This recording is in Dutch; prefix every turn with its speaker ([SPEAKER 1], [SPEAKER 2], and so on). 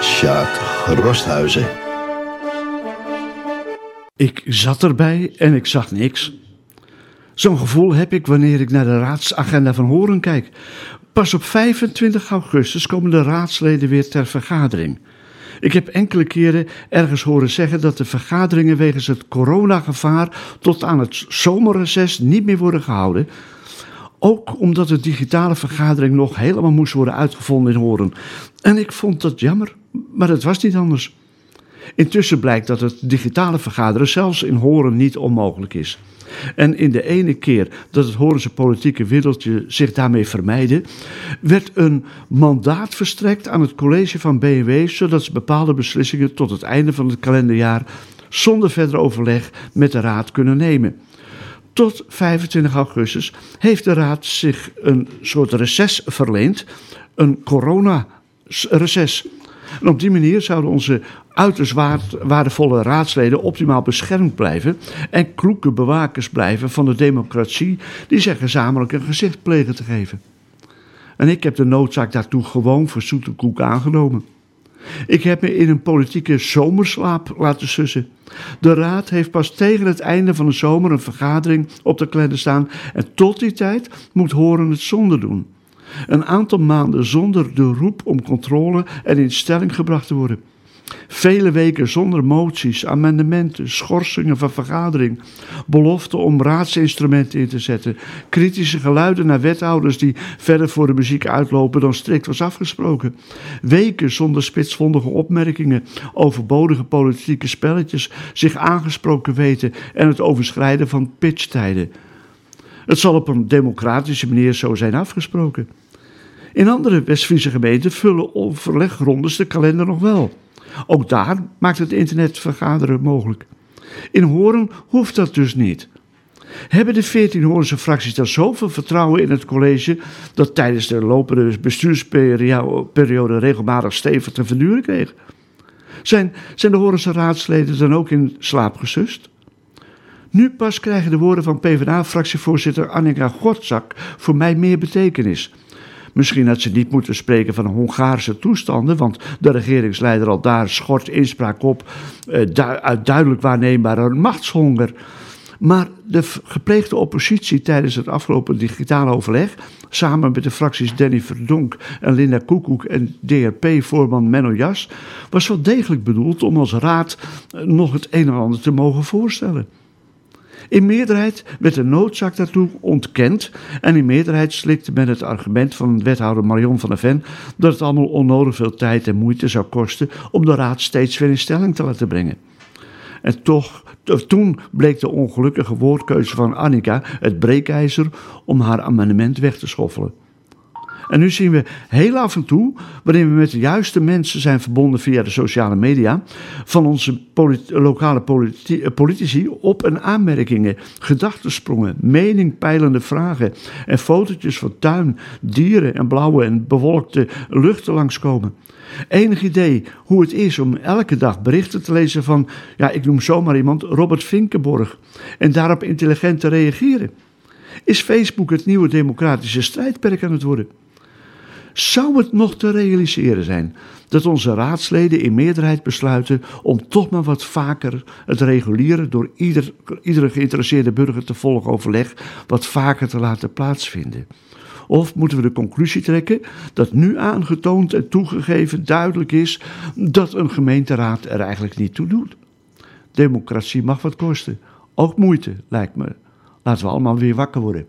[SPEAKER 1] Sjaak Rosthuizen.
[SPEAKER 2] Ik zat erbij en ik zag niks. Zo'n gevoel heb ik wanneer ik naar de raadsagenda van Horen kijk. Pas op 25 augustus komen de raadsleden weer ter vergadering. Ik heb enkele keren ergens horen zeggen dat de vergaderingen wegens het coronagevaar tot aan het zomerreces niet meer worden gehouden. Ook omdat de digitale vergadering nog helemaal moest worden uitgevonden in Horen. En ik vond dat jammer, maar het was niet anders. Intussen blijkt dat het digitale vergaderen zelfs in Horen niet onmogelijk is. En in de ene keer dat het Horense politieke wereldje zich daarmee vermijde, werd een mandaat verstrekt aan het college van BMW, zodat ze bepaalde beslissingen tot het einde van het kalenderjaar zonder verder overleg met de raad kunnen nemen. Tot 25 augustus heeft de raad zich een soort reces verleend, een corona-reces. En op die manier zouden onze uiterst waardevolle raadsleden optimaal beschermd blijven en kloeke bewakers blijven van de democratie die zich gezamenlijk een gezicht plegen te geven. En ik heb de noodzaak daartoe gewoon voor zoete koek aangenomen. Ik heb me in een politieke zomerslaap laten sussen. De raad heeft pas tegen het einde van de zomer een vergadering op de kalender staan en tot die tijd moet Horen het zonder doen. Een aantal maanden zonder de roep om controle en in stelling gebracht te worden. Vele weken zonder moties, amendementen, schorsingen van vergadering, belofte om raadsinstrumenten in te zetten, kritische geluiden naar wethouders die verder voor de muziek uitlopen dan strikt was afgesproken. Weken zonder spitsvondige opmerkingen, overbodige politieke spelletjes, zich aangesproken weten en het overschrijden van pitchtijden. Het zal op een democratische manier zo zijn afgesproken. In andere West-Friese gemeenten vullen overlegrondes de kalender nog wel. Ook daar maakt het internet vergaderen mogelijk. In Horen hoeft dat dus niet. Hebben de 14 Horense fracties dan zoveel vertrouwen in het college dat tijdens de lopende bestuursperiode regelmatig stevig te verduren kreeg? Zijn, zijn de Horense raadsleden dan ook in slaap gesust? Nu pas krijgen de woorden van PvdA-fractievoorzitter Annika Godzak voor mij meer betekenis. Misschien had ze niet moeten spreken van Hongaarse toestanden, want de regeringsleider al daar schort inspraak op uh, uit duidelijk waarneembare machtshonger. Maar de gepleegde oppositie tijdens het afgelopen digitale overleg, samen met de fracties Danny Verdonk en Linda Koekoek en DRP-voorman Menno Jas, was wel degelijk bedoeld om als raad eh, nog het een en ander te mogen voorstellen. In meerderheid werd de noodzaak daartoe ontkend en in meerderheid slikte men het argument van wethouder Marion van der Ven dat het allemaal onnodig veel tijd en moeite zou kosten om de raad steeds weer in stelling te laten brengen. En toch, toen bleek de ongelukkige woordkeuze van Annika het breekijzer om haar amendement weg te schoffelen. En nu zien we heel af en toe, waarin we met de juiste mensen zijn verbonden via de sociale media, van onze lokale politi politici op- en aanmerkingen, gedachtensprongen, meningpeilende vragen en fotootjes van tuin, dieren en blauwe en bewolkte luchten langskomen. Enig idee hoe het is om elke dag berichten te lezen van, ja, ik noem zomaar iemand, Robert Vinkenborg, en daarop intelligent te reageren? Is Facebook het nieuwe democratische strijdperk aan het worden? Zou het nog te realiseren zijn dat onze raadsleden in meerderheid besluiten om toch maar wat vaker het reguliere door ieder, iedere geïnteresseerde burger te volgen overleg wat vaker te laten plaatsvinden? Of moeten we de conclusie trekken dat nu aangetoond en toegegeven duidelijk is dat een gemeenteraad er eigenlijk niet toe doet? Democratie mag wat kosten. Ook moeite, lijkt me. Laten we allemaal weer wakker worden.